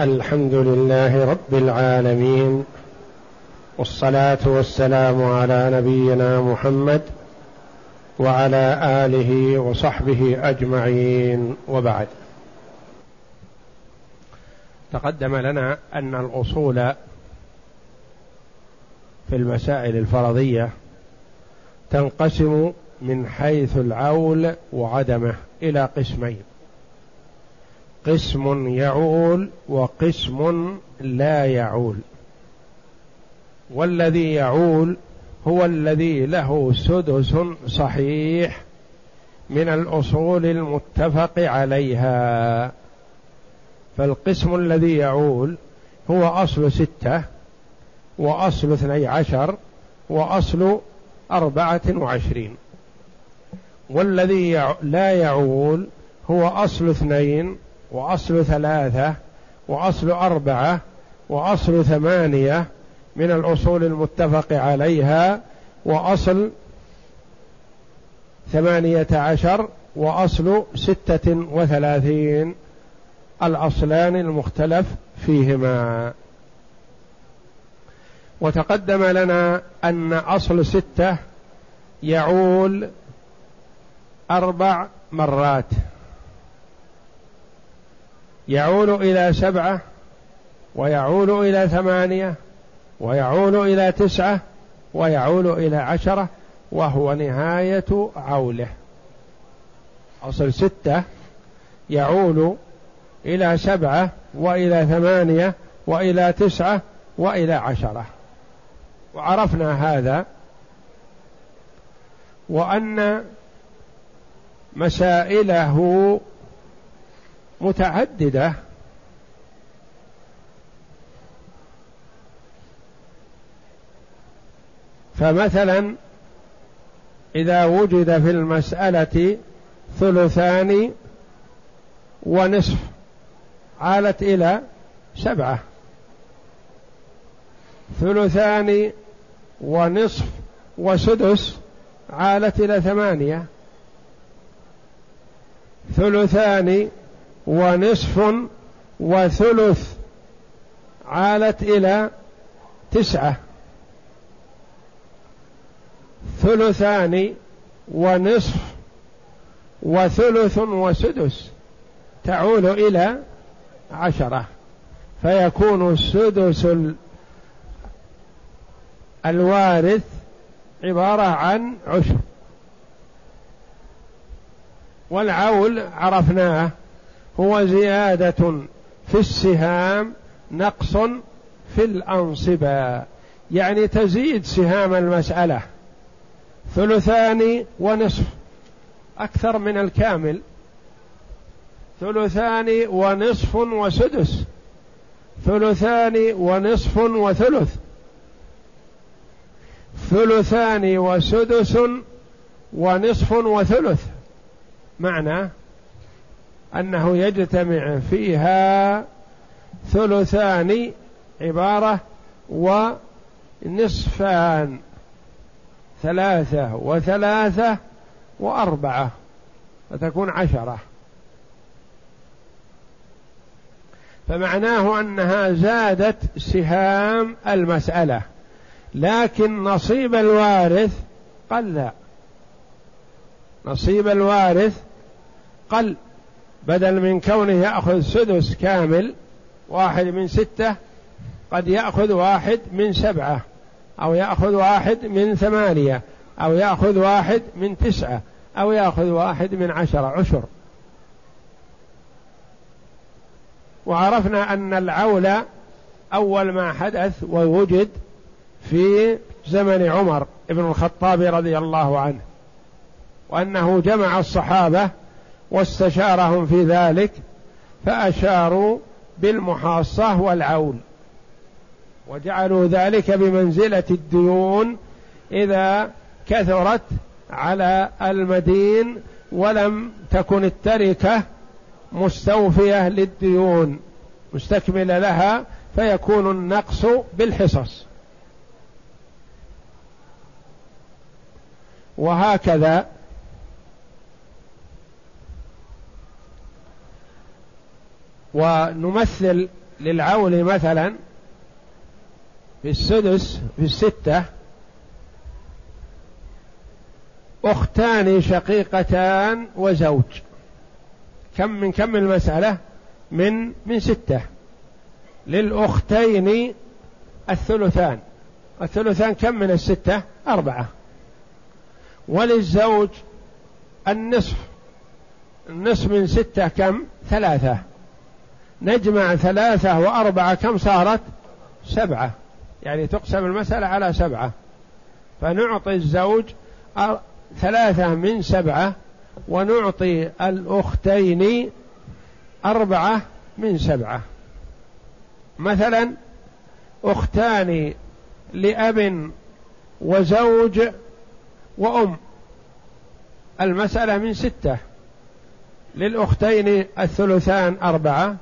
الحمد لله رب العالمين والصلاة والسلام على نبينا محمد وعلى آله وصحبه أجمعين وبعد. تقدم لنا أن الأصول في المسائل الفرضية تنقسم من حيث العول وعدمه إلى قسمين. قسم يعول وقسم لا يعول. والذي يعول هو الذي له سدس صحيح من الأصول المتفق عليها. فالقسم الذي يعول هو أصل ستة وأصل اثني عشر وأصل أربعة وعشرين. والذي لا يعول هو أصل اثنين وأصل ثلاثة وأصل أربعة وأصل ثمانية من الأصول المتفق عليها وأصل ثمانية عشر وأصل ستة وثلاثين. الأصلان المختلف فيهما. وتقدم لنا أن أصل ستة يعول أربع مرات. يعول إلى سبعة ويعول إلى ثمانية ويعول إلى تسعة ويعول إلى عشرة وهو نهاية عوله. أصل ستة يعول إلى سبعة وإلى ثمانية وإلى تسعة وإلى عشرة. وعرفنا هذا وأن مسائله متعددة. فمثلا إذا وجد في المسألة ثلثان ونصف عالت إلى سبعة. ثلثان ونصف وسدس عالت إلى ثمانية. ثلثان ونصف وثلث عالت إلى تسعة. ثلثان ونصف وثلث وسدس تعول إلى عشرة. فيكون السدس الوارث عبارة عن عشر. والعول عرفناه هو زيادة في السهام نقص في الأنصبة. يعني تزيد سهام المسألة. ثلثان ونصف. أكثر من الكامل. ثلثان ونصف وسدس. ثلثان ونصف وثلث. ثلثان وسدس ونصف وثلث. معنى؟ أنه يجتمع فيها ثلثان عبارة ونصفان ثلاثة وثلاثة وأربعة فتكون عشرة. فمعناه أنها زادت سهام المسألة لكن نصيب الوارث قل نصيب الوارث قل بدل من كونه يأخذ سدس كامل واحد من ستة قد يأخذ واحد من سبعة أو يأخذ واحد من ثمانية أو يأخذ واحد من تسعة أو يأخذ واحد من عشرة عشر. وعرفنا أن العول أول ما حدث ووجد في زمن عمر بن الخطاب رضي الله عنه وأنه جمع الصحابة واستشارهم في ذلك فأشاروا بالمحاصة والعول وجعلوا ذلك بمنزلة الديون إذا كثرت على المدين ولم تكن التركة مستوفية للديون مستكملة لها فيكون النقص بالحصص. وهكذا ونمثل للعول مثلا في السدس في الستة أختان شقيقتان وزوج. كم من كم المسألة من من ستة. للأختين الثلثان. الثلثان كم من الستة؟ أربعة. وللزوج النصف. النصف من ستة كم؟ ثلاثة. نجمع ثلاثة وأربعة كم صارت؟ سبعة. يعني تقسم المسألة على سبعة. فنعطي الزوج ثلاثة من سبعة ونعطي الأختين أربعة من سبعة. مثلا أختان لأب وزوج وأم. المسألة من ستة. للأختين الثلثان أربعة.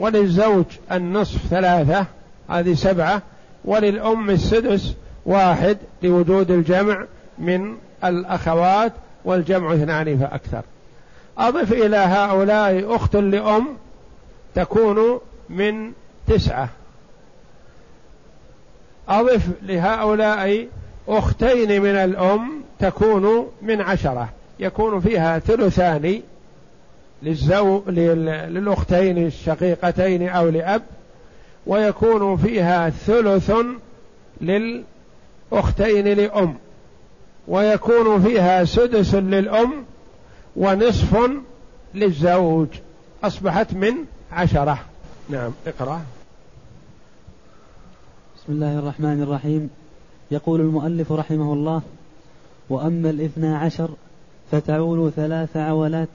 وللزوج النصف ثلاثة هذه سبعة وللأم السدس واحد لوجود الجمع من الأخوات والجمع اثنان فأكثر. أضف إلى هؤلاء أخت لأم تكون من تسعة. أضف لهؤلاء أختين من الأم تكون من عشرة. يكون فيها ثلثان للزو للأختين الشقيقتين أو لأب ويكون فيها ثلث للأختين لأم ويكون فيها سدس للأم ونصف للزوج. أصبحت من عشرة. نعم اقرأ. بسم الله الرحمن الرحيم. يقول المؤلف رحمه الله وأما الاثنا عشر فتعول ثلاث عولات.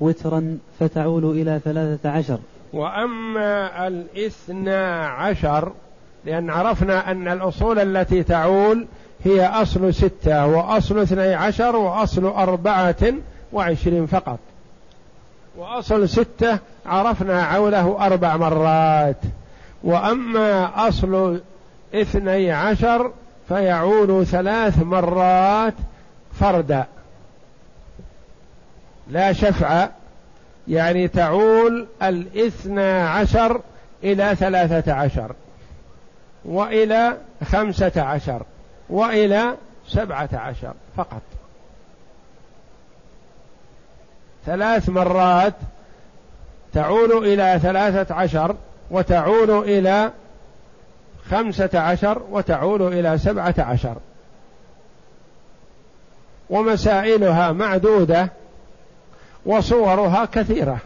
وترا فتعول إلى ثلاثة عشر. وأما الاثنا عشر لأن عرفنا أن الأصول التي تعول هي أصل ستة وأصل اثني عشر وأصل أربعة وعشرين فقط. وأصل ستة عرفنا عوله أربع مرات. وأما أصل اثني عشر فيعول ثلاث مرات فردا. لا شفع يعني تعول الاثنى عشر إلى ثلاثة عشر وإلى خمسة عشر وإلى سبعة عشر فقط. ثلاث مرات تعول إلى ثلاثة عشر وتعول إلى خمسة عشر وتعول إلى سبعة عشر. ومسائلها معدودة وصورها كثيرة.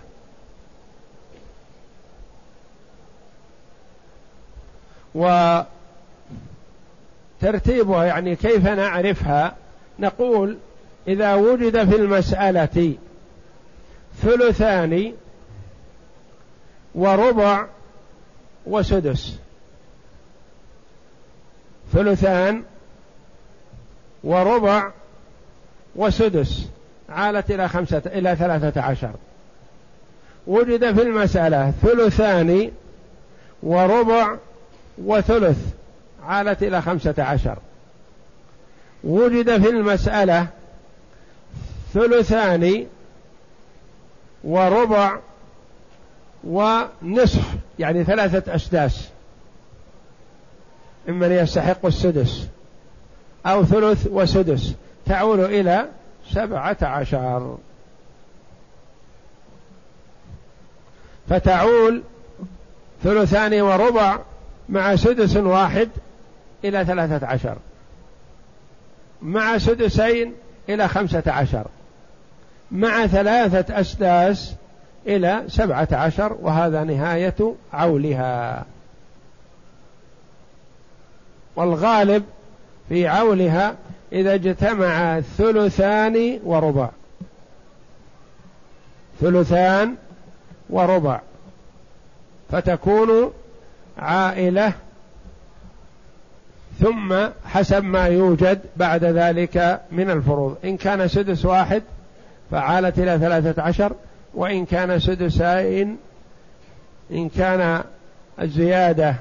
وترتيبها يعني كيف نعرفها؟ نقول إذا وجد في المسألة ثلثان وربع وسدس. ثلثان وربع وسدس. عالت إلى خمسة إلى ثلاثة عشر. وجد في المسألة ثلثان وربع وثلث عالت إلى خمسة عشر. وجد في المسألة ثلثان وربع ونصف يعني ثلاثة أسداس. ممن يستحق السدس أو ثلث وسدس. تعول إلى سبعة عشر. فتعول ثلثان وربع مع سدس واحد إلى ثلاثة عشر. مع سدسين إلى خمسة عشر. مع ثلاثة أسداس إلى سبعة عشر وهذا نهاية عولها. والغالب في عولها إذا اجتمع ثلثان وربع. ثلثان وربع. فتكون عائلة. ثم حسب ما يوجد بعد ذلك من الفروض. إن كان سدس واحد فعالت إلى ثلاثة عشر. وإن كان سدسين إن كان الزيادة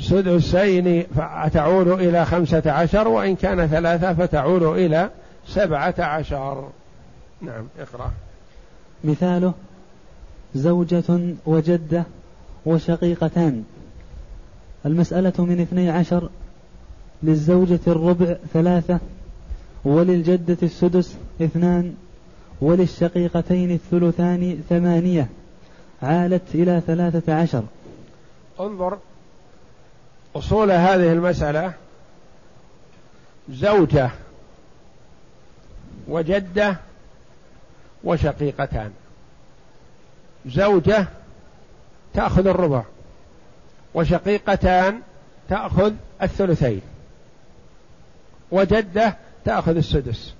سدسين فتعود إلى خمسة عشر وإن كان ثلاثة فتعود إلى سبعة عشر. نعم اقرأ. مثاله زوجة وجدة وشقيقتان. المسألة من اثني عشر للزوجة الربع ثلاثة وللجدة السدس اثنان وللشقيقتين الثلثان ثمانية. عالت إلى ثلاثة عشر. انظر. أصول هذه المسألة زوجة وجدة وشقيقتان. زوجة تأخذ الربع وشقيقتان تأخذ الثلثين وجدة تأخذ السدس.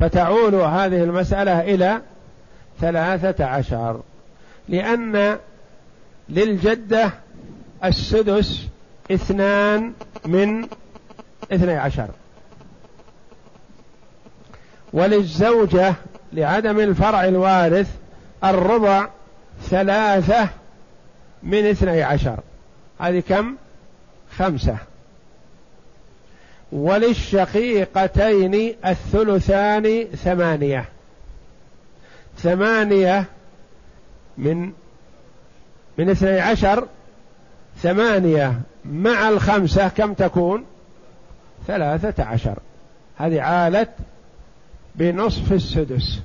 فتعول هذه المسألة إلى ثلاثة عشر لأن للجدة السدس اثنان من اثني عشر. وللزوجة لعدم الفرع الوارث الربع ثلاثة من اثني عشر. هذه كم؟ خمسة. وللشقيقتين الثلثان ثمانية. ثمانية من من اثني عشر ثمانية مع الخمسة كم تكون؟ ثلاثة عشر. هذه عالت بنصف السدس.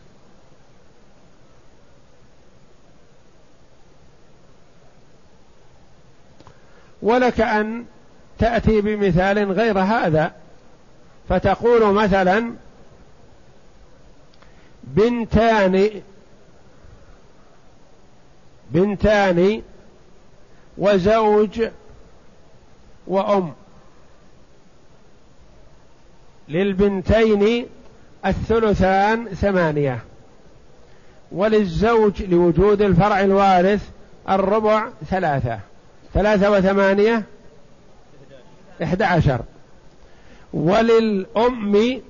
ولك أن تأتي بمثال غير هذا. فتقول مثلا بنتان بنتان وزوج وأم. للبنتين الثلثان ثمانية. وللزوج لوجود الفرع الوارث الربع ثلاثة. ثلاثة وثمانية إحدى عشر. وللأم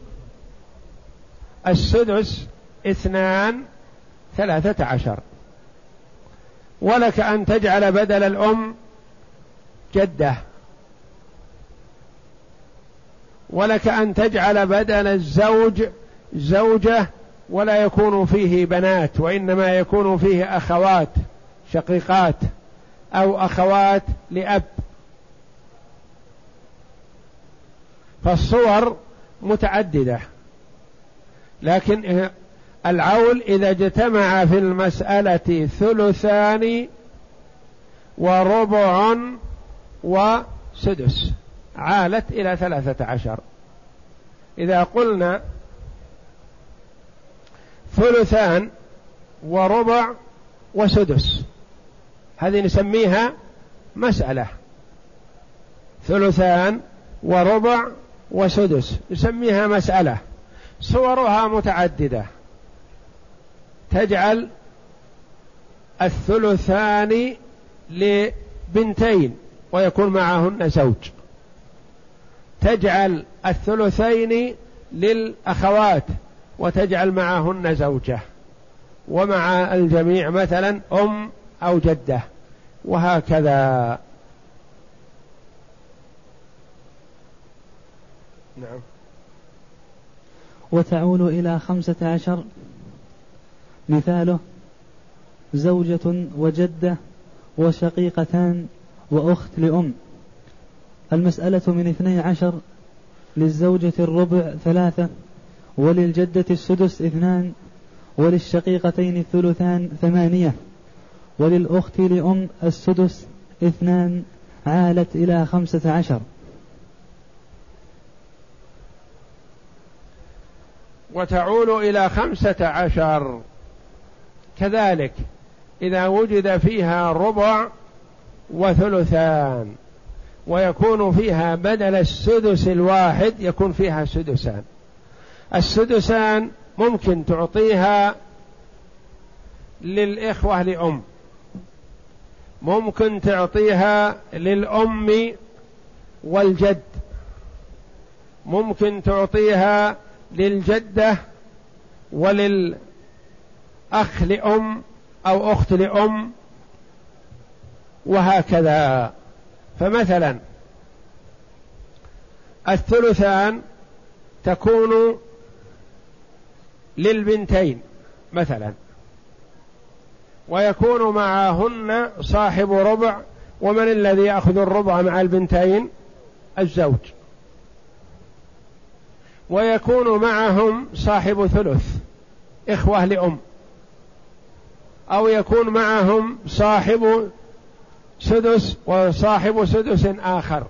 السدس اثنان ثلاثة عشر. ولك أن تجعل بدل الأم جدة. ولك أن تجعل بدل الزوج زوجة ولا يكون فيه بنات وإنما يكون فيه أخوات شقيقات أو أخوات لأب. فالصور متعددة لكن العول إذا اجتمع في المسألة ثلثان وربع وسدس. عالت إلى ثلاثة عشر. إذا قلنا ثلثان وربع وسدس هذه نسميها مسألة. ثلثان وربع وسدس نسميها مسألة. صورها متعددة. تجعل الثلثان لبنتين ويكون معهن زوج. تجعل الثلثين للأخوات وتجعل معهن زوجة. ومع الجميع مثلا أم أو جدة. وهكذا. نعم. وتعول إلى خمسة عشر مثاله زوجة وجدة وشقيقتان وأخت لأم. المسألة من اثني عشر للزوجة الربع ثلاثة وللجدة السدس اثنان وللشقيقتين الثلثان ثمانية وللأخت لأم السدس اثنان عالت إلى خمسة عشر. وتعول إلى خمسة عشر. كذلك إذا وجد فيها ربع وثلثان ويكون فيها بدل السدس الواحد يكون فيها سدسان. السدسان ممكن تعطيها للإخوة لأم. ممكن تعطيها للأم والجد. ممكن تعطيها للجدة وللأخ لأم أو أخت لأم وهكذا. فمثلا الثلثان تكون للبنتين مثلا ويكون معهن صاحب ربع ومن الذي يأخذ الربع مع البنتين؟ الزوج. ويكون معهم صاحب ثلث إخوة لأم. أو يكون معهم صاحب سدس وصاحب سدس آخر.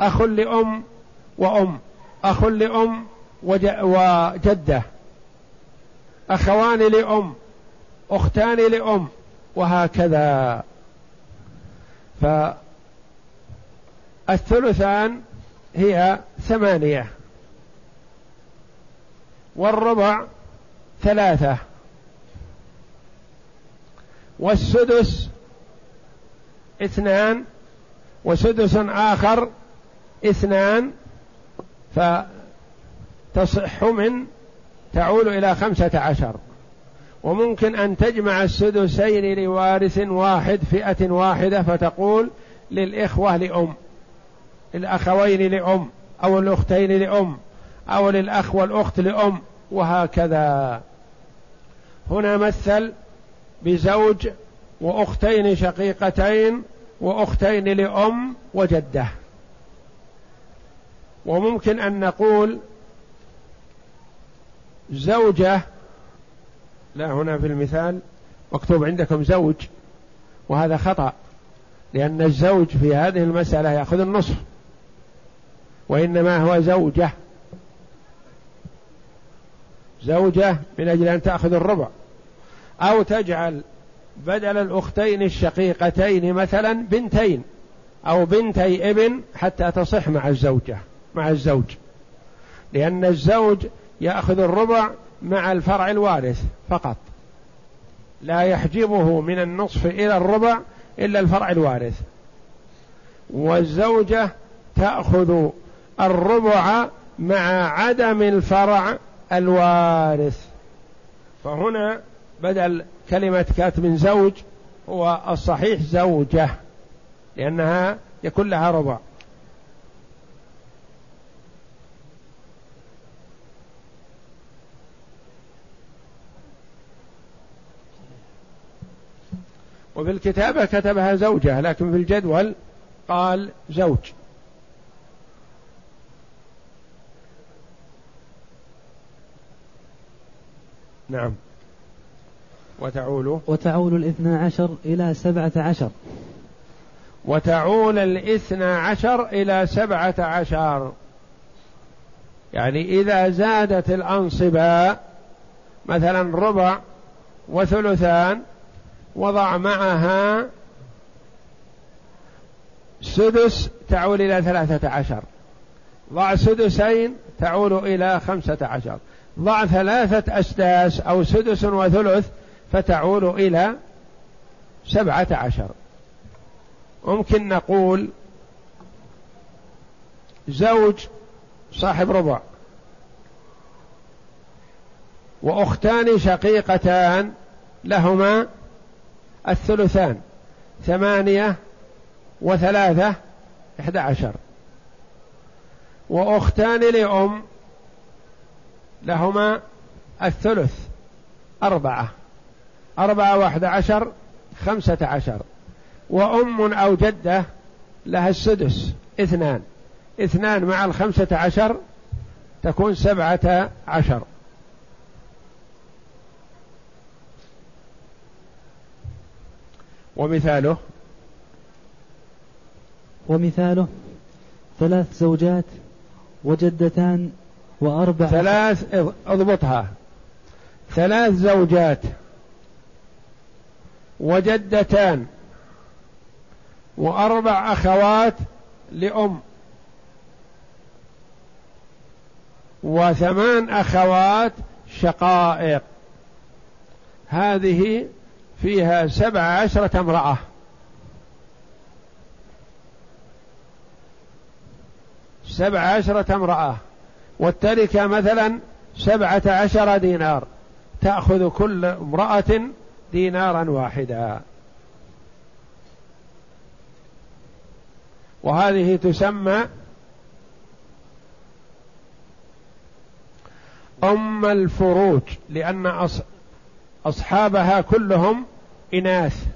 أخ لأم وأم أخ لأم وجدة. أخوان لأم أختان لأم وهكذا. فالثلثان هي ثمانية. والربع ثلاثة. والسدس اثنان وسدس آخر اثنان فتصح من تعول إلى خمسة عشر. وممكن أن تجمع السدسين لوارث واحد فئة واحدة فتقول للإخوة لأم الأخوين لأم أو الأختين لأم أو للأخ والأخت لأم وهكذا. هنا مثل بزوج وأختين شقيقتين وأختين لأم وجدة. وممكن أن نقول زوجة لا هنا في المثال مكتوب عندكم زوج وهذا خطأ لأن الزوج في هذه المسألة يأخذ النصف وإنما هو زوجة. زوجة من أجل أن تأخذ الربع. أو تجعل بدل الأختين الشقيقتين مثلا بنتين أو بنتي ابن حتى تصح مع الزوجة مع الزوج. لأن الزوج يأخذ الربع مع الفرع الوارث فقط. لا يحجبه من النصف إلى الربع إلا الفرع الوارث. والزوجة تأخذ الربع مع عدم الفرع الوارث. فهنا بدل كلمة كاتب زوج هو الصحيح زوجة لأنها يكون لها ربع وفي الكتابة كتبها زوجة لكن في الجدول قال زوج. نعم. وتعول وتعول الاثنى عشر إلى سبعة عشر. وتعول الاثنى عشر إلى سبعة عشر. يعني إذا زادت الأنصبة مثلا ربع وثلثان وضع معها سدس تعول إلى ثلاثة عشر. ضع سدسين تعول إلى خمسة عشر. ضع ثلاثة أسداس أو سدس وثلث فتعول إلى سبعة عشر. ممكن نقول زوج صاحب ربع. وأختان شقيقتان لهما الثلثان ثمانية وثلاثة إحدى عشر. وأختان لأم لهما الثلث أربعة. أربعة واحد عشر خمسة عشر. وأم أو جدة لها السدس اثنان. اثنان مع الخمسة عشر تكون سبعة عشر. ومثاله؟ ومثاله ثلاث زوجات وجدتان وأربع ثلاث اضبطها. ثلاث زوجات وجدتان وأربع أخوات لأم وثمان أخوات شقائق. هذه فيها سبع عشرة امرأة. سبع عشرة امرأة. والتركة مثلا سبعة عشر دينار. تأخذ كل امرأة دينارا واحدا وهذه تسمى أم الفروج لأن أص... أصحابها كلهم إناث.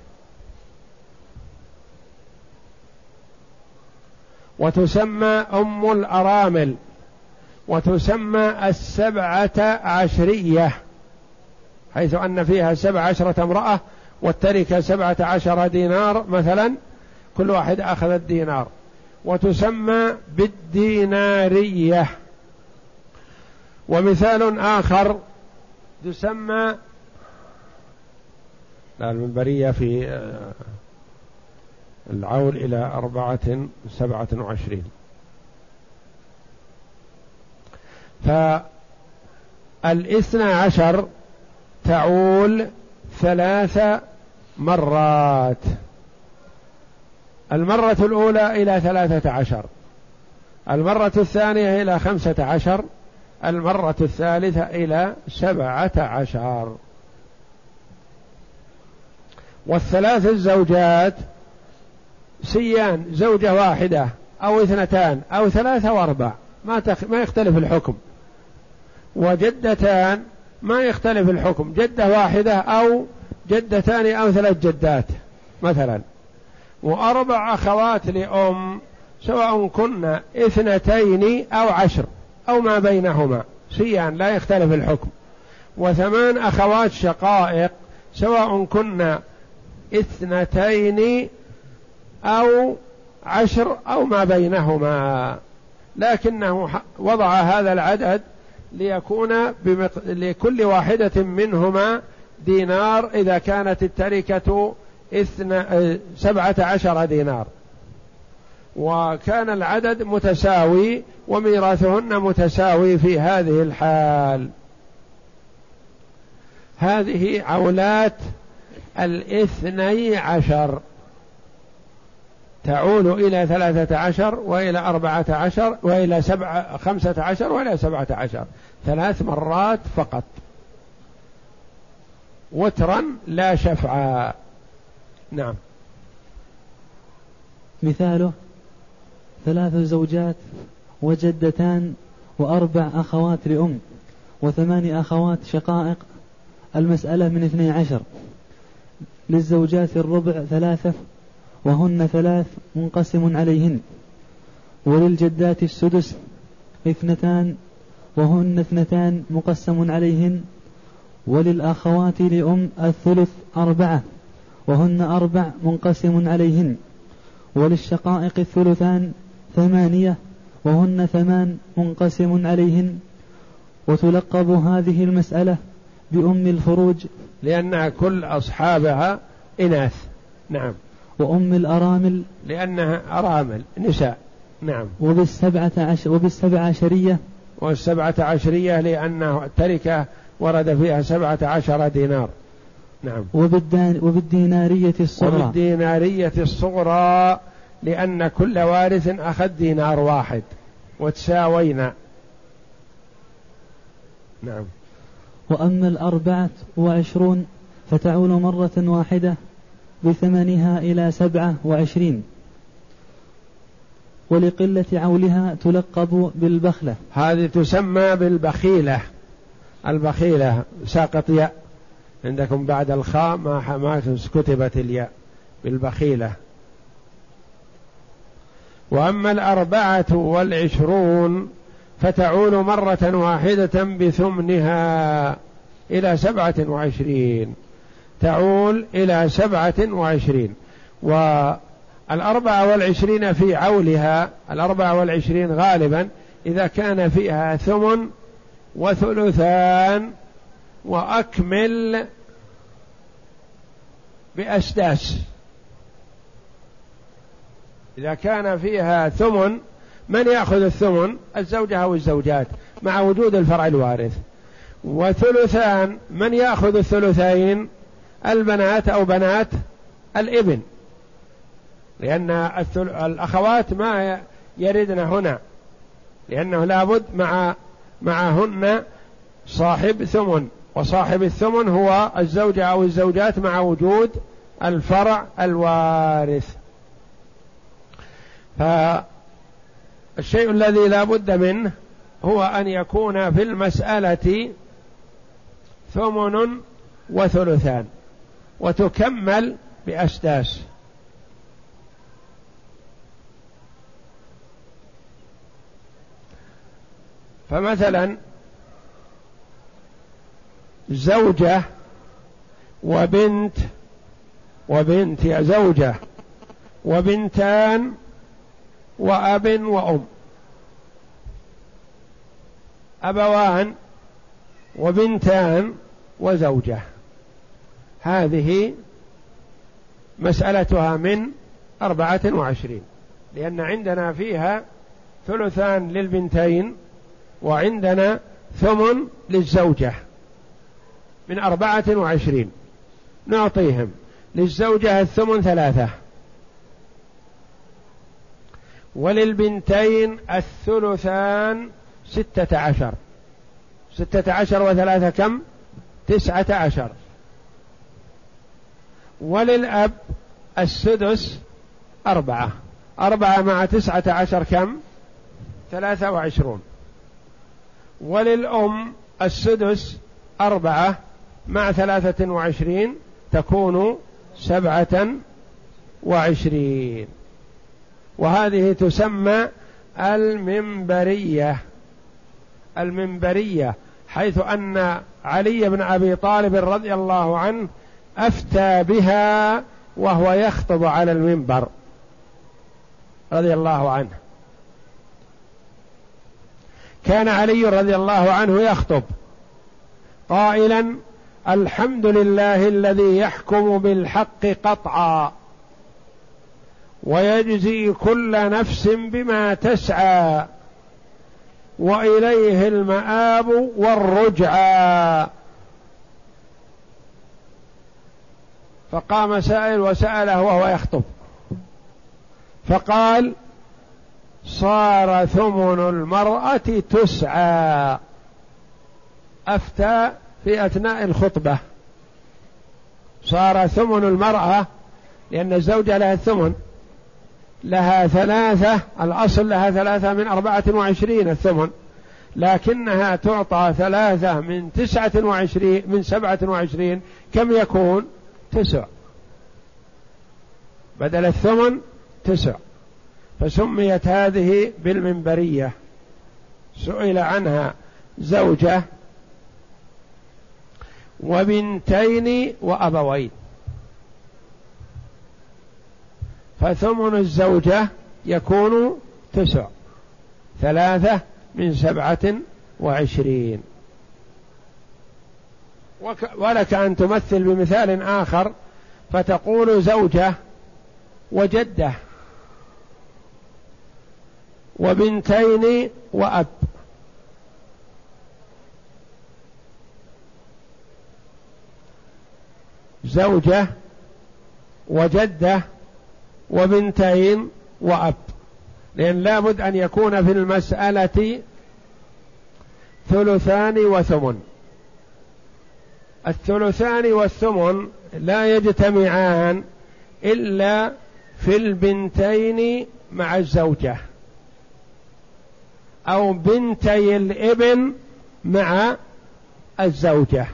وتسمى أم الأرامل وتسمى السبعة عشرية. حيث أن فيها سبع عشرة امرأة والتركة سبعة عشر دينار مثلا كل واحد أخذ الدينار. وتسمى بالدينارية. ومثال آخر تسمى المنبرية في آه، العول إلى أربعة سبعة وعشرين. فالإثنى عشر تعول ثلاث مرات. المرة الأولى إلى ثلاثة عشر. المرة الثانية إلى خمسة عشر. المرة الثالثة إلى سبعة عشر. والثلاث الزوجات سيان زوجة واحدة أو اثنتان أو ثلاثة وأربع. ما تخ... ما يختلف الحكم. وجدتان ما يختلف الحكم. جدة واحدة أو جدتان أو ثلاث جدات مثلا. وأربع أخوات لأم سواء كن اثنتين أو عشر أو ما بينهما. سيان لا يختلف الحكم. وثمان أخوات شقائق سواء كن اثنتين أو عشر أو ما بينهما. لكنه وضع هذا العدد ليكون بمق... لكل واحدة منهما دينار إذا كانت التركة اثنى سبعة عشر دينار. وكان العدد متساوي وميراثهن متساوي في هذه الحال. هذه عولات الإثني عشر. تعول إلى ثلاثة عشر وإلى أربعة عشر وإلى سبعة خمسة عشر وإلى سبعة عشر. ثلاث مرات فقط. وترا لا شفعا نعم. مثاله ثلاث زوجات وجدتان وأربع أخوات لأم وثمان أخوات شقائق. المسألة من اثني عشر. للزوجات الربع ثلاثة وهن ثلاث منقسم عليهن. وللجدات السدس اثنتان وهن اثنتان مقسم عليهن. وللأخوات لأم الثلث أربعة وهن أربع منقسم عليهن. وللشقائق الثلثان ثمانية وهن ثمان منقسم عليهن. وتلقب هذه المسألة بأم الفروج. لأنها كل أصحابها إناث. نعم. وأم الأرامل لأنها أرامل نساء نعم. وبالسبعة عشر وبالسبعة عشرية والسبعة عشرية لأنه التركة ورد فيها سبعة عشر دينار. نعم. وبالدان وبالدينارية الصغرى. وبالدينارية الصغرى لأن كل وارث أخذ دينار واحد. وتساوينا. نعم. وأما الأربعة وعشرون فتعول مرة واحدة بثمنها إلى سبعة وعشرين ولقلة عولها تلقب بالبخلة. هذه تسمى بالبخيلة. البخيلة ساقط ياء. عندكم بعد الخاء ما ما كتبت الياء. بالبخيلة. وأما الأربعة والعشرون فتعول مرة واحدة بثمنها إلى سبعة وعشرين. تعول إلى سبعة وعشرين. والأربعة والعشرين في عولها الأربعة والعشرين غالبا إذا كان فيها ثمن وثلثان وأكمل بأسداس. إذا كان فيها ثمن من يأخذ الثمن؟ الزوجة أو الزوجات مع وجود الفرع الوارث. وثلثان من يأخذ الثلثين؟ البنات أو بنات الإبن. لأن الأخوات ما يردن هنا. لأنه لابد مع معهن صاحب ثمن. وصاحب الثمن هو الزوجة أو الزوجات مع وجود الفرع الوارث. فالشيء الذي لا بد منه هو أن يكون في المسألة ثمن وثلثان. وتكمل بأسداس. فمثلا زوجة وبنت وبنت يا زوجة وبنتان وأب وأم. أبوان وبنتان وزوجة. هذه مسألتها من أربعة وعشرين لأن عندنا فيها ثلثان للبنتين وعندنا ثمن للزوجة من أربعة وعشرين. نعطيهم للزوجة الثمن ثلاثة وللبنتين الثلثان ستة عشر. ستة عشر وثلاثة كم؟ تسعة عشر. وللأب السدس أربعة. أربعة مع تسعة عشر كم؟ ثلاثة وعشرون. وللأم السدس أربعة مع ثلاثة وعشرين تكون سبعة وعشرين. وهذه تسمى المنبرية. المنبرية حيث أن علي بن أبي طالب رضي الله عنه أفتى بها وهو يخطب على المنبر رضي الله عنه. كان علي رضي الله عنه يخطب قائلا الحمد لله الذي يحكم بالحق قطعا ويجزي كل نفس بما تسعى وإليه المآب والرجعى فقام سائل وسأله وهو يخطب. فقال صار ثمن المرأة تسعى. أفتى في أثناء الخطبة. صار ثمن المرأة لأن الزوجة لها الثمن. لها ثلاثة الأصل لها ثلاثة من أربعة وعشرين الثمن. لكنها تعطى ثلاثة من تسعة وعشرين من سبعة وعشرين كم يكون؟ تسع. بدل الثمن تسع. فسميت هذه بالمنبرية. سئل عنها زوجة وبنتين وأبوين. فثمن الزوجة يكون تسع. ثلاثة من سبعة وعشرين. ولك أن تمثل بمثال آخر فتقول زوجة وجدة وبنتين وأب. زوجة وجدة وبنتين وأب. لأن لابد أن يكون في المسألة ثلثان وثمن. الثلثان والثمن لا يجتمعان إلا في البنتين مع الزوجة. أو بنتي الإبن مع الزوجة.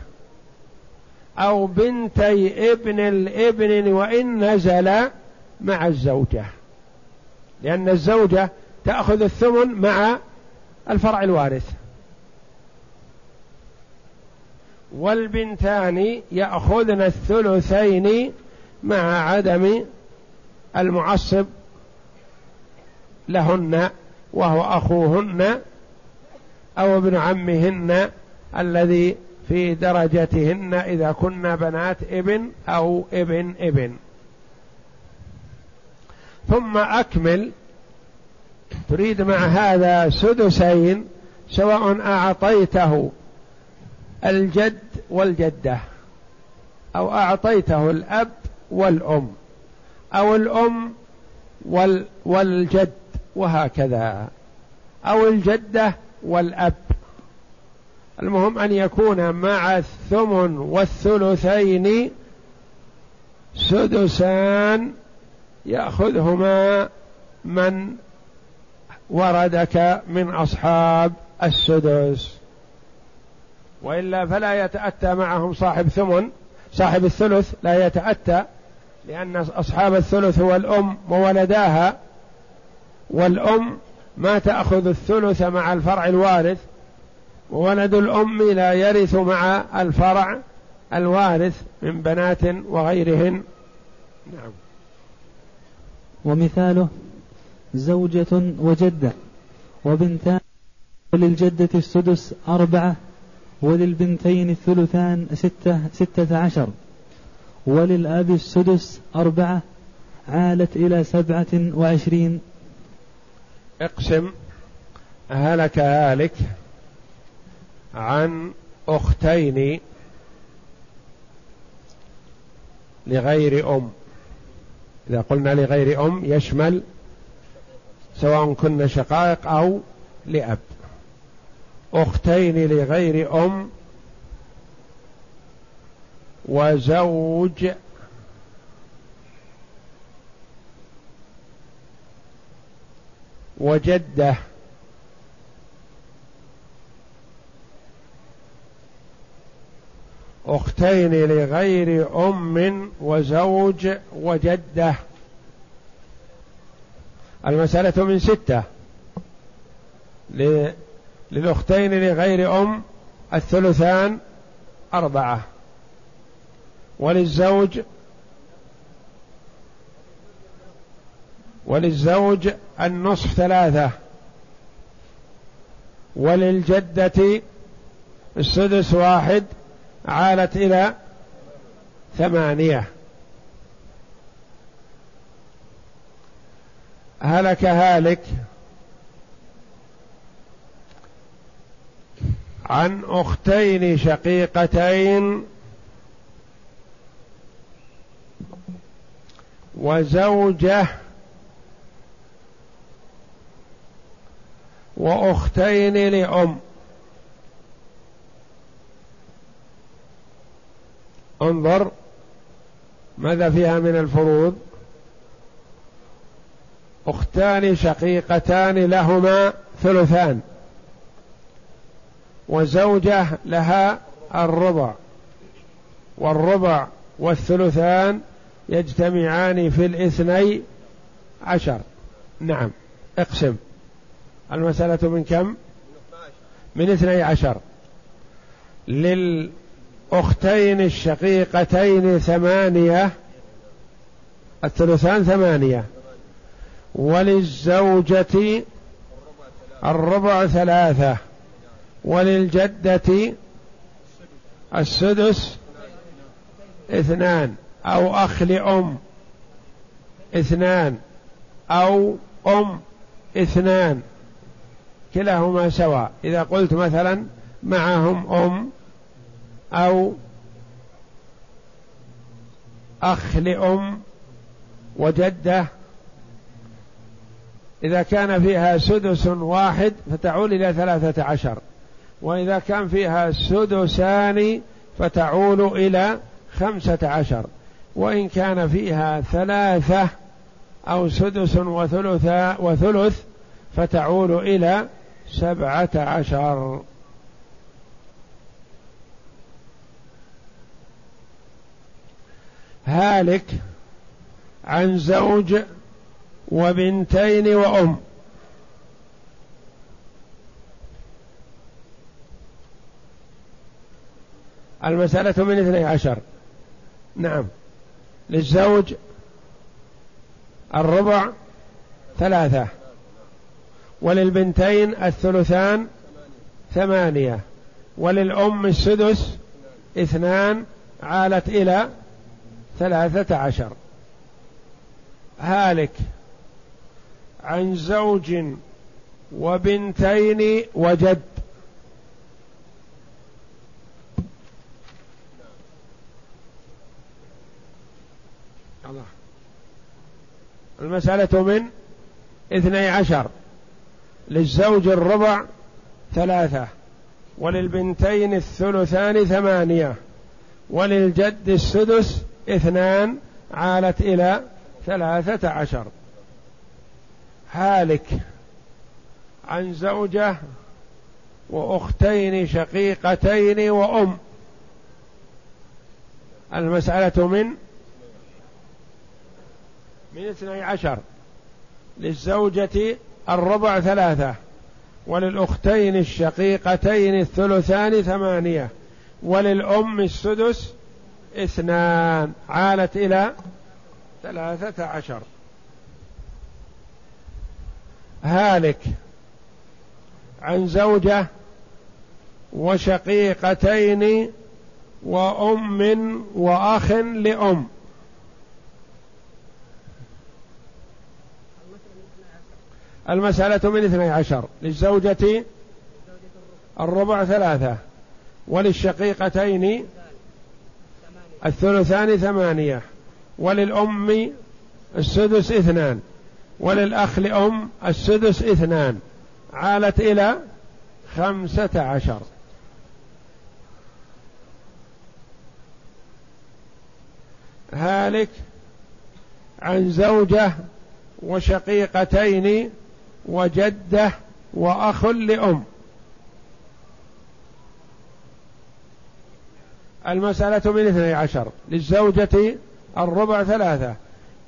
أو بنتي ابن الإبن وإن نزل مع الزوجة. لأن الزوجة تأخذ الثمن مع الفرع الوارث. والبنتان يأخذن الثلثين مع عدم المعصب لهن وهو أخوهن أو ابن عمهن الذي في درجتهن إذا كن بنات ابن أو ابن ابن. ثم أكمل. تريد مع هذا سدسين سواء أعطيته الجد والجدة أو أعطيته الأب والأم أو الأم وال والجد وهكذا أو الجدة والأب. المهم أن يكون مع الثمن والثلثين سدسان يأخذهما من وردك من أصحاب السدس. وإلا فلا يتأتى معهم صاحب ثمن صاحب الثلث لا يتأتى لأن أصحاب الثلث هو الأم وولداها والأم ما تأخذ الثلث مع الفرع الوارث وولد الأم لا يرث مع الفرع الوارث من بنات وغيرهن. نعم. ومثاله زوجة وجدة وبنتان وللجدة السدس أربعة وللبنتين الثلثان ستة ستة عشر. وللأب السدس أربعة. عالت إلى سبعة وعشرين. اقسم. هلك هالك عن أختين لغير أم. إذا قلنا لغير أم يشمل سواء كن شقائق أو لأب. أختين لغير أم وزوج وجدة. أختين لغير أم وزوج وجدة. المسألة من ستة. للأختين لغير أم الثلثان أربعة. وللزوج وللزوج النصف ثلاثة. وللجدة السدس واحد عالت إلى ثمانية. هلك هالك عن أختين شقيقتين وزوجة وأختين لأم. انظر ماذا فيها من الفروض. أختان شقيقتان لهما ثلثان. وزوجة لها الربع. والربع والثلثان يجتمعان في الاثني عشر. نعم. اقسم. المسألة من كم؟ من اثني عشر. للأختين الشقيقتين ثمانية. الثلثان ثمانية. وللزوجة الربع ثلاثة. وللجدة السدس اثنان أو أخ لأم اثنان أو أم اثنان كلاهما سواء. إذا قلت مثلا معهم أم أو أخ لأم وجدة إذا كان فيها سدس واحد فتعول إلى ثلاثة عشر. وإذا كان فيها سدسان فتعول إلى خمسة عشر. وإن كان فيها ثلاثة أو سدس وثلث وثلث فتعول إلى سبعة عشر. هالك عن زوج وبنتين وأم. المسألة من اثني عشر. نعم. للزوج الربع ثلاثة. وللبنتين الثلثان ثمانية. وللأم السدس اثنان عالت إلى ثلاثة عشر. هالك عن زوج وبنتين وجد المسألة من اثني عشر. للزوج الربع ثلاثة. وللبنتين الثلثان ثمانية. وللجد السدس اثنان عالت إلى ثلاثة عشر. هالك عن زوجة وأختين شقيقتين وأم. المسألة من من اثني عشر للزوجة الربع ثلاثة وللأختين الشقيقتين الثلثان ثمانية وللأم السدس اثنان عالت إلى ثلاثة عشر. هالك عن زوجة وشقيقتين وأم وأخ لأم. المسألة من اثني عشر للزوجة الربع ثلاثة وللشقيقتين الثلثان ثمانية وللأم السدس اثنان وللأخ لأم السدس اثنان عالت إلى خمسة عشر هالك عن زوجة وشقيقتين وجدة وأخ لأم. المسألة من اثني عشر. للزوجة الربع ثلاثة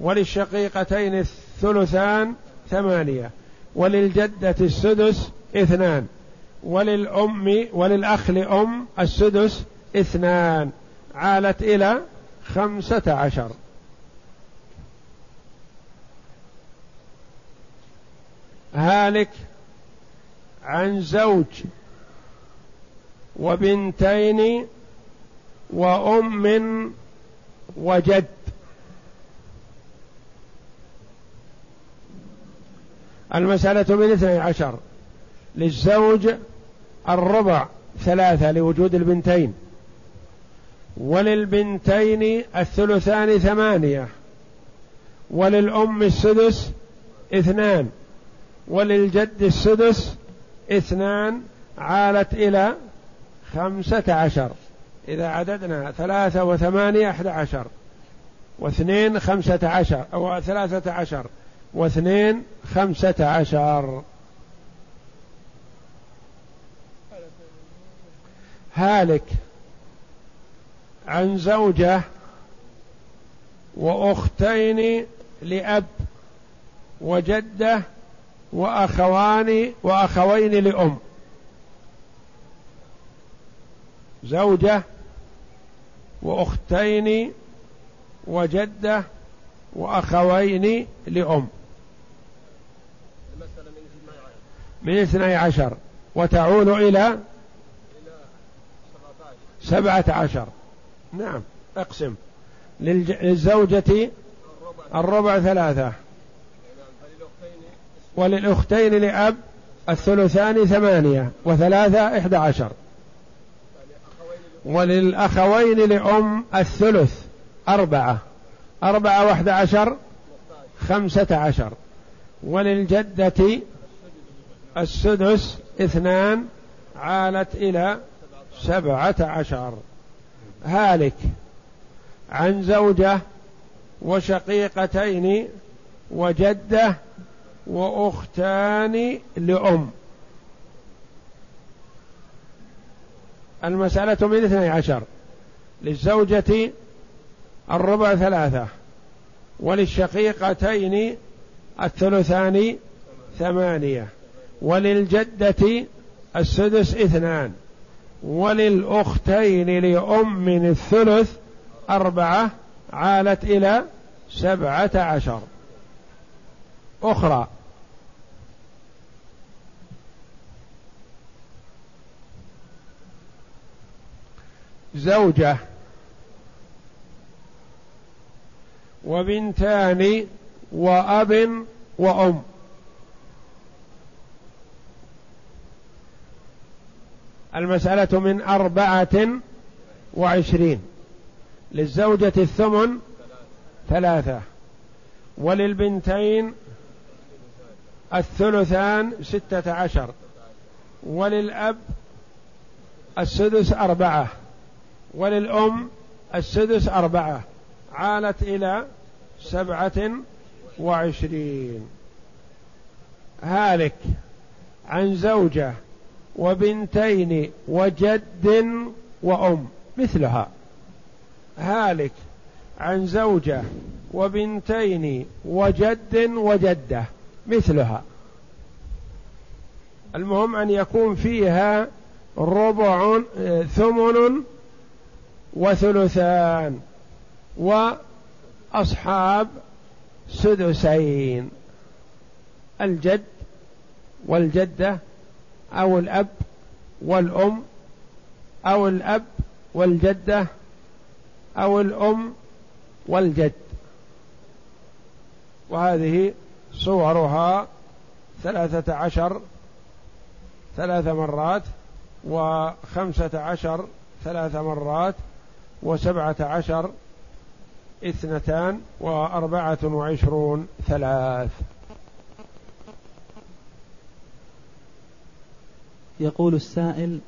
وللشقيقتين الثلثان ثمانية وللجدة السدس اثنان وللأم وللأخ لأم السدس اثنان عالت إلى خمسة عشر. هالك عن زوج وبنتين وأم وجد. المسألة من اثني عشر. للزوج الربع ثلاثة لوجود البنتين. وللبنتين الثلثان ثمانية. وللأم السدس اثنان. وللجد السدس اثنان عالت إلى خمسة عشر. إذا عددنا ثلاثة وثمانية أحد عشر. واثنين خمسة عشر أو ثلاثة عشر. واثنين خمسة عشر. هالك عن زوجة وأختين لأب وجدة وأخوان وأخوين لأم. زوجة وأختين وجدة وأخوين لأم. من اثني عشر. وتعود إلى سبعة عشر. نعم أقسم. للزوجة الربع ثلاثة. وللأختين لأب الثلثان ثمانية وثلاثة إحدى عشر. وللأخوين لأم الثلث أربعة. أربعة واحدة عشر خمسة عشر. وللجدة السدس اثنان عالت إلى سبعة عشر. هالك عن زوجة وشقيقتين وجدة وأختان لأم. المسألة من اثني عشر. للزوجة الربع ثلاثة وللشقيقتين الثلثان ثمانية وللجدة السدس اثنان وللأختين لأم الثلث أربعة عالت إلى سبعة عشر. أخرى زوجة. وبنتان وأب وأم. المسألة من أربعة وعشرين. للزوجة الثمن ثلاثة. وللبنتين الثلثان ستة عشر. وللأب السدس أربعة. وللأم السدس أربعة عالت إلى سبعة وعشرين. هالك عن زوجة وبنتين وجد وأم مثلها. هالك عن زوجة وبنتين وجد وجدة مثلها. المهم أن يكون فيها ربع ثمن وثلثان. وأصحاب سدسين. الجد والجدة أو الأب والأم أو الأب والجدة أو الأم والجد. وهذه صورها ثلاثة عشر ثلاث مرات وخمسة عشر ثلاث مرات وسبعة عشر اثنتان وأربعة وعشرون ثلاث. يقول السائل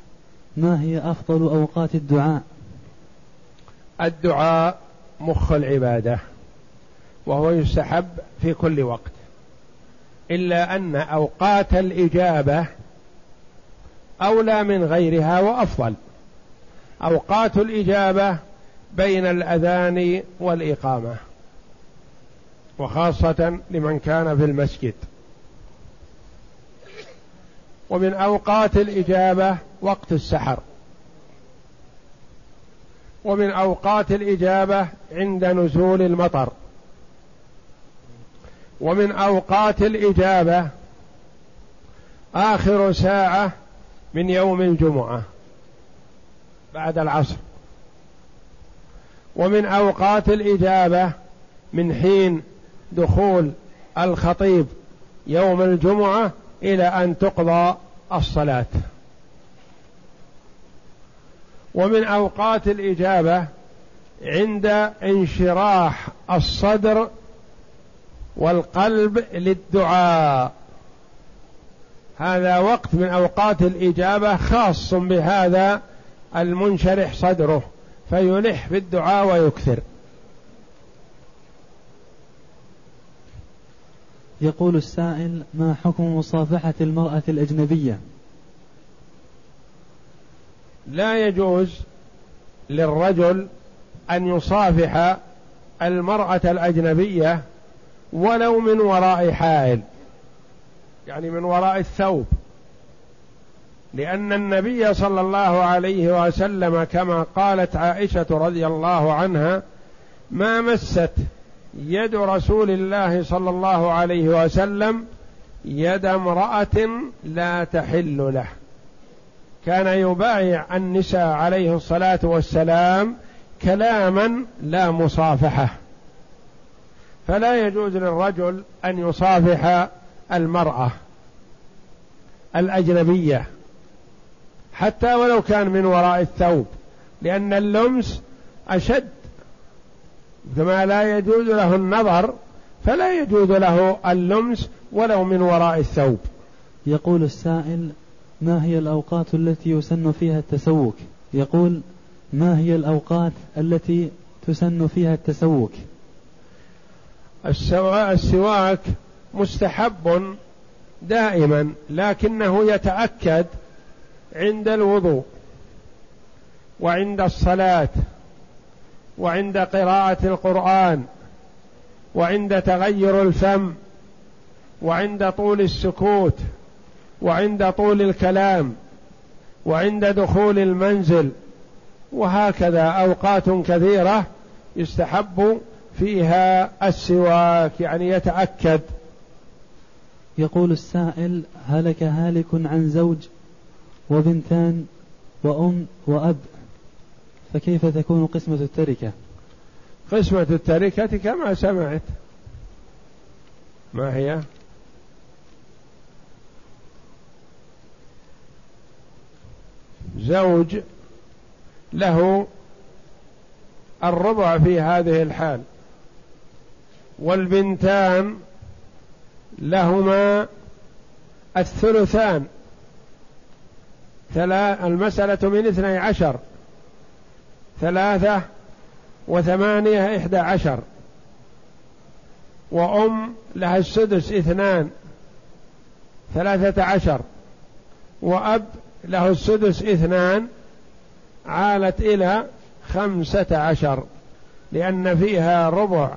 ما هي أفضل أوقات الدعاء؟ الدعاء مخ العبادة وهو يستحب في كل وقت. إلا أن أوقات الإجابة أولى من غيرها وأفضل. أوقات الإجابة بين الأذان والإقامة وخاصة لمن كان في المسجد. ومن أوقات الإجابة وقت السحر. ومن أوقات الإجابة عند نزول المطر. ومن أوقات الإجابة آخر ساعة من يوم الجمعة. بعد العصر. ومن أوقات الإجابة من حين دخول الخطيب يوم الجمعة إلى أن تقضى الصلاة. ومن أوقات الإجابة عند انشراح الصدر والقلب للدعاء. هذا وقت من أوقات الإجابة خاص بهذا المنشرح صدره فيلح بالدعاء ويكثر. يقول السائل ما حكم مصافحة المرأة الأجنبية؟ لا يجوز للرجل أن يصافح المرأة الأجنبية ولو من وراء حائل يعني من وراء الثوب. لأن النبي صلى الله عليه وسلم كما قالت عائشة رضي الله عنها ما مست يد رسول الله صلى الله عليه وسلم يد امرأة لا تحل له. كان يبايع النساء عليه الصلاة والسلام كلاما لا مصافحة. فلا يجوز للرجل أن يصافح المرأة الأجنبية. حتى ولو كان من وراء الثوب. لأن اللمس أشد. كما لا يجوز له النظر فلا يجوز له اللمس ولو من وراء الثوب. يقول السائل ما هي الأوقات التي يسن فيها التسوك يقول ما هي الأوقات التي تسن فيها التسوك السواك مستحب دائما لكنه يتأكد عند الوضوء وعند الصلاة وعند قراءة القرآن وعند تغير الفم وعند طول السكوت وعند طول الكلام وعند دخول المنزل وهكذا أوقات كثيرة يستحب فيها السواك يعني يتأكد. يقول السائل هلك هالك عن زوج وبنتان وأم وأب فكيف تكون قسمة التركة؟ قسمة التركة كما سمعت. ما هي؟ زوج له الربع في هذه الحال والبنتان لهما الثلثان. المسألة من اثني عشر. ثلاثة وثمانية إحدى عشر. وأم لها السدس اثنان. ثلاثة عشر. وأب له السدس اثنان. عالت إلى خمسة عشر. لأن فيها ربع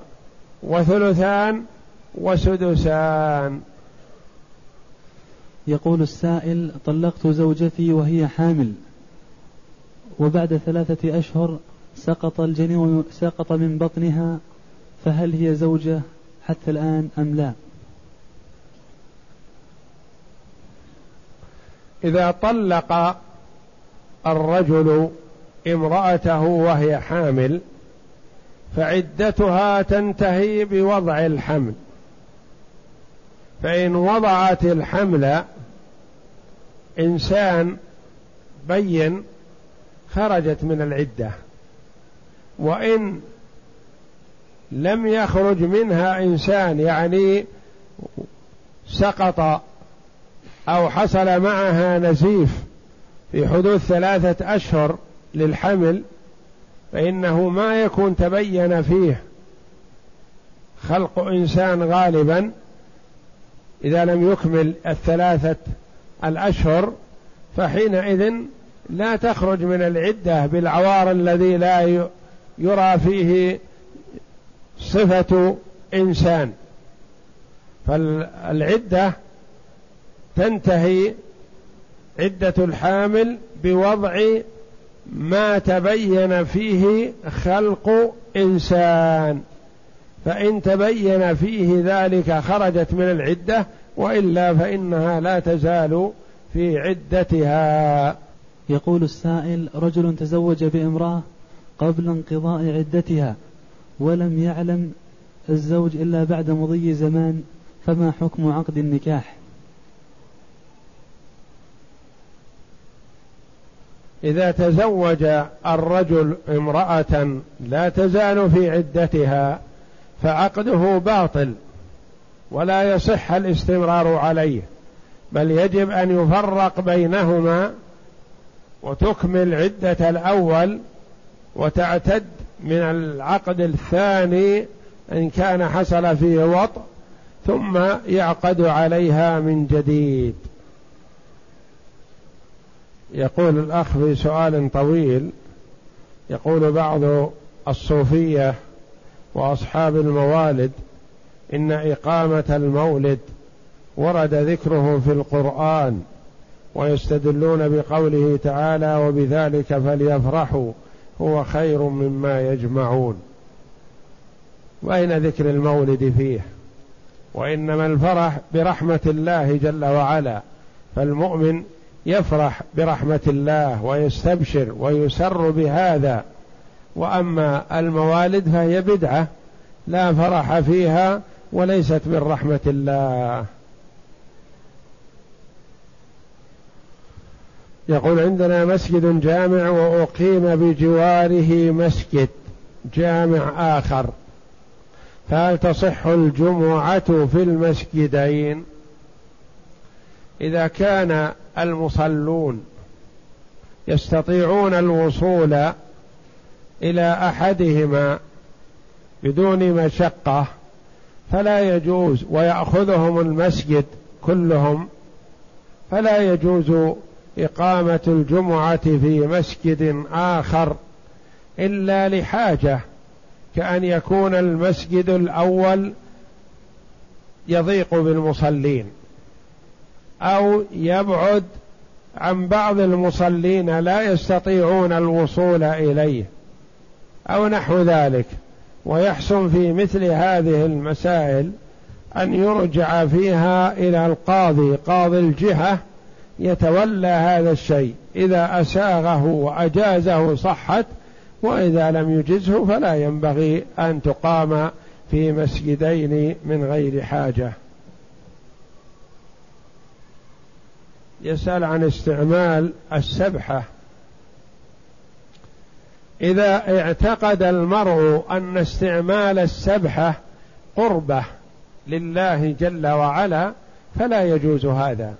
وثلثان وسدسان. يقول السائل طلقت زوجتي وهي حامل وبعد ثلاثة أشهر سقط الجنين سقط من بطنها فهل هي زوجة حتى الآن أم لا؟ إذا طلق الرجل امرأته وهي حامل فعدتها تنتهي بوضع الحمل. فإن وضعت الحمل إنسان بين خرجت من العدة. وإن لم يخرج منها إنسان يعني سقط أو حصل معها نزيف في حدود ثلاثة أشهر للحمل فإنه ما يكون تبين فيه خلق إنسان غالبا. إذا لم يكمل الثلاثة الأشهر فحينئذ لا تخرج من العدة بالعوار الذي لا يرى فيه صفة إنسان. فالعدة تنتهي عدة الحامل بوضع ما تبين فيه خلق إنسان. فإن تبين فيه ذلك خرجت من العدة وإلا فإنها لا تزال في عدتها. يقول السائل رجل تزوج بامرأة قبل انقضاء عدتها ولم يعلم الزوج إلا بعد مضي زمان فما حكم عقد النكاح؟ إذا تزوج الرجل امرأة لا تزال في عدتها. فعقده باطل ولا يصح الاستمرار عليه بل يجب أن يفرق بينهما وتكمل عدة الأول وتعتد من العقد الثاني إن كان حصل فيه وطء ثم يعقد عليها من جديد. يقول الأخ في سؤال طويل يقول بعض الصوفية وأصحاب الموالد إن إقامة المولد ورد ذكره في القرآن ويستدلون بقوله تعالى وبذلك فليفرحوا هو خير مما يجمعون. وأين ذكر المولد فيه؟ وإنما الفرح برحمة الله جل وعلا فالمؤمن يفرح برحمة الله ويستبشر ويسر بهذا وأما الموالد فهي بدعة لا فرح فيها وليست من رحمة الله. يقول عندنا مسجد جامع وأقيم بجواره مسجد جامع آخر. فهل تصح الجمعة في المسجدين؟ إذا كان المصلون يستطيعون الوصول إلى أحدهما بدون مشقة فلا يجوز ويأخذهم المسجد كلهم فلا يجوز إقامة الجمعة في مسجد آخر إلا لحاجة كأن يكون المسجد الأول يضيق بالمصلين أو يبعد عن بعض المصلين لا يستطيعون الوصول إليه. أو نحو ذلك. ويحسن في مثل هذه المسائل أن يرجع فيها إلى القاضي قاضي الجهة يتولى هذا الشيء. إذا أساغه وأجازه صحت وإذا لم يجزه فلا ينبغي أن تقام في مسجدين من غير حاجة. يسأل عن استعمال السبحة. إذا اعتقد المرء أن استعمال السبحة قربة لله جل وعلا فلا يجوز هذا.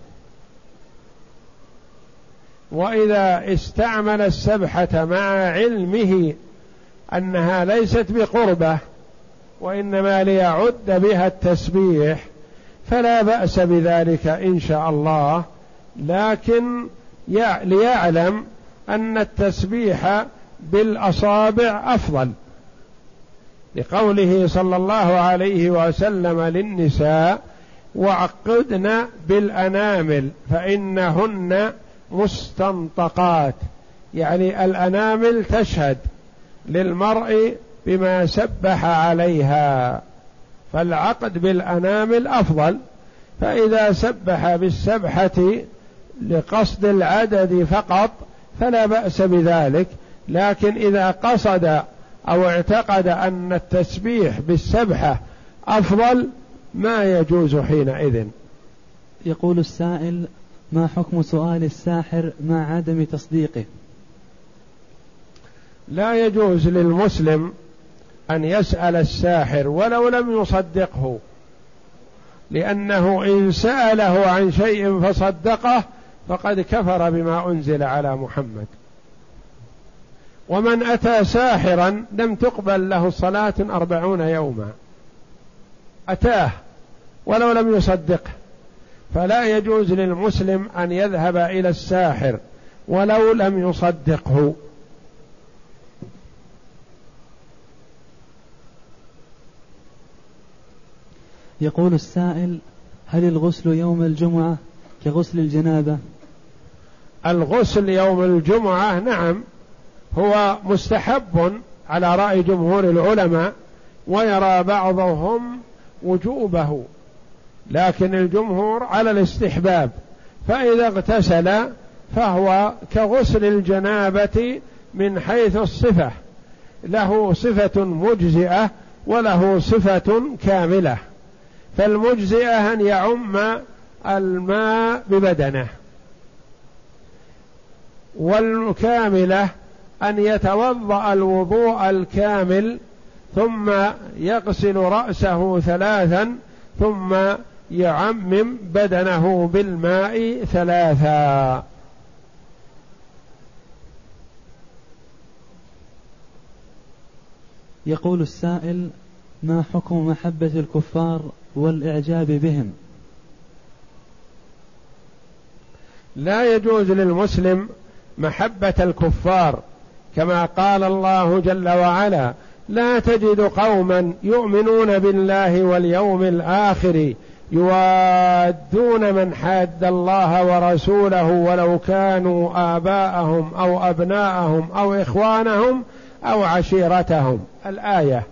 وإذا استعمل السبحة مع علمه أنها ليست بقربة وإنما ليعد بها التسبيح فلا بأس بذلك إن شاء الله. لكن ليعلم أن التسبيح بالأصابع أفضل. لقوله صلى الله عليه وسلم للنساء وعقدن بالأنامل فإنهن مستنطقات. يعني الأنامل تشهد للمرء بما سبح عليها فالعقد بالأنامل أفضل. فإذا سبح بالسبحة لقصد العدد فقط فلا بأس بذلك. لكن إذا قصد أو اعتقد أن التسبيح بالسبحة أفضل ما يجوز حينئذ. يقول السائل ما حكم سؤال الساحر مع عدم تصديقه؟ لا يجوز للمسلم أن يسأل الساحر ولو لم يصدقه لأنه إن سأله عن شيء فصدقه فقد كفر بما أنزل على محمد. ومن أتى ساحرا لم تقبل له صلاة أربعون يوما. أتاه ولو لم يصدقه. فلا يجوز للمسلم أن يذهب إلى الساحر ولو لم يصدقه. يقول السائل هل الغسل يوم الجمعة كغسل الجنابة؟ الغسل يوم الجمعة نعم هو مستحب على رأي جمهور العلماء ويرى بعضهم وجوبه لكن الجمهور على الاستحباب فإذا اغتسل فهو كغسل الجنابة من حيث الصفة له صفة مجزئة وله صفة كاملة فالمجزئة أن يعم الماء ببدنه والكاملة أن يتوضأ الوضوء الكامل ثم يغسل رأسه ثلاثا ثم يعمم بدنه بالماء ثلاثا. يقول السائل ما حكم محبة الكفار والإعجاب بهم؟ لا يجوز للمسلم محبة الكفار كما قال الله جل وعلا لا تجد قوما يؤمنون بالله واليوم الآخر يوادون من حاد الله ورسوله ولو كانوا آباءهم أو أبناءهم أو إخوانهم أو عشيرتهم. الآية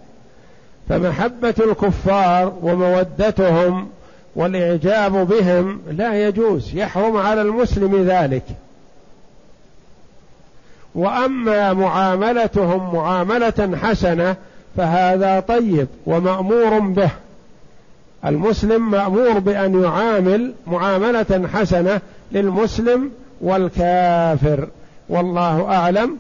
فمحبة الكفار ومودتهم والإعجاب بهم لا يجوز يحرم على المسلم ذلك. وأما معاملتهم معاملة حسنة فهذا طيب ومأمور به. المسلم مأمور بأن يعامل معاملة حسنة للمسلم والكافر. والله أعلم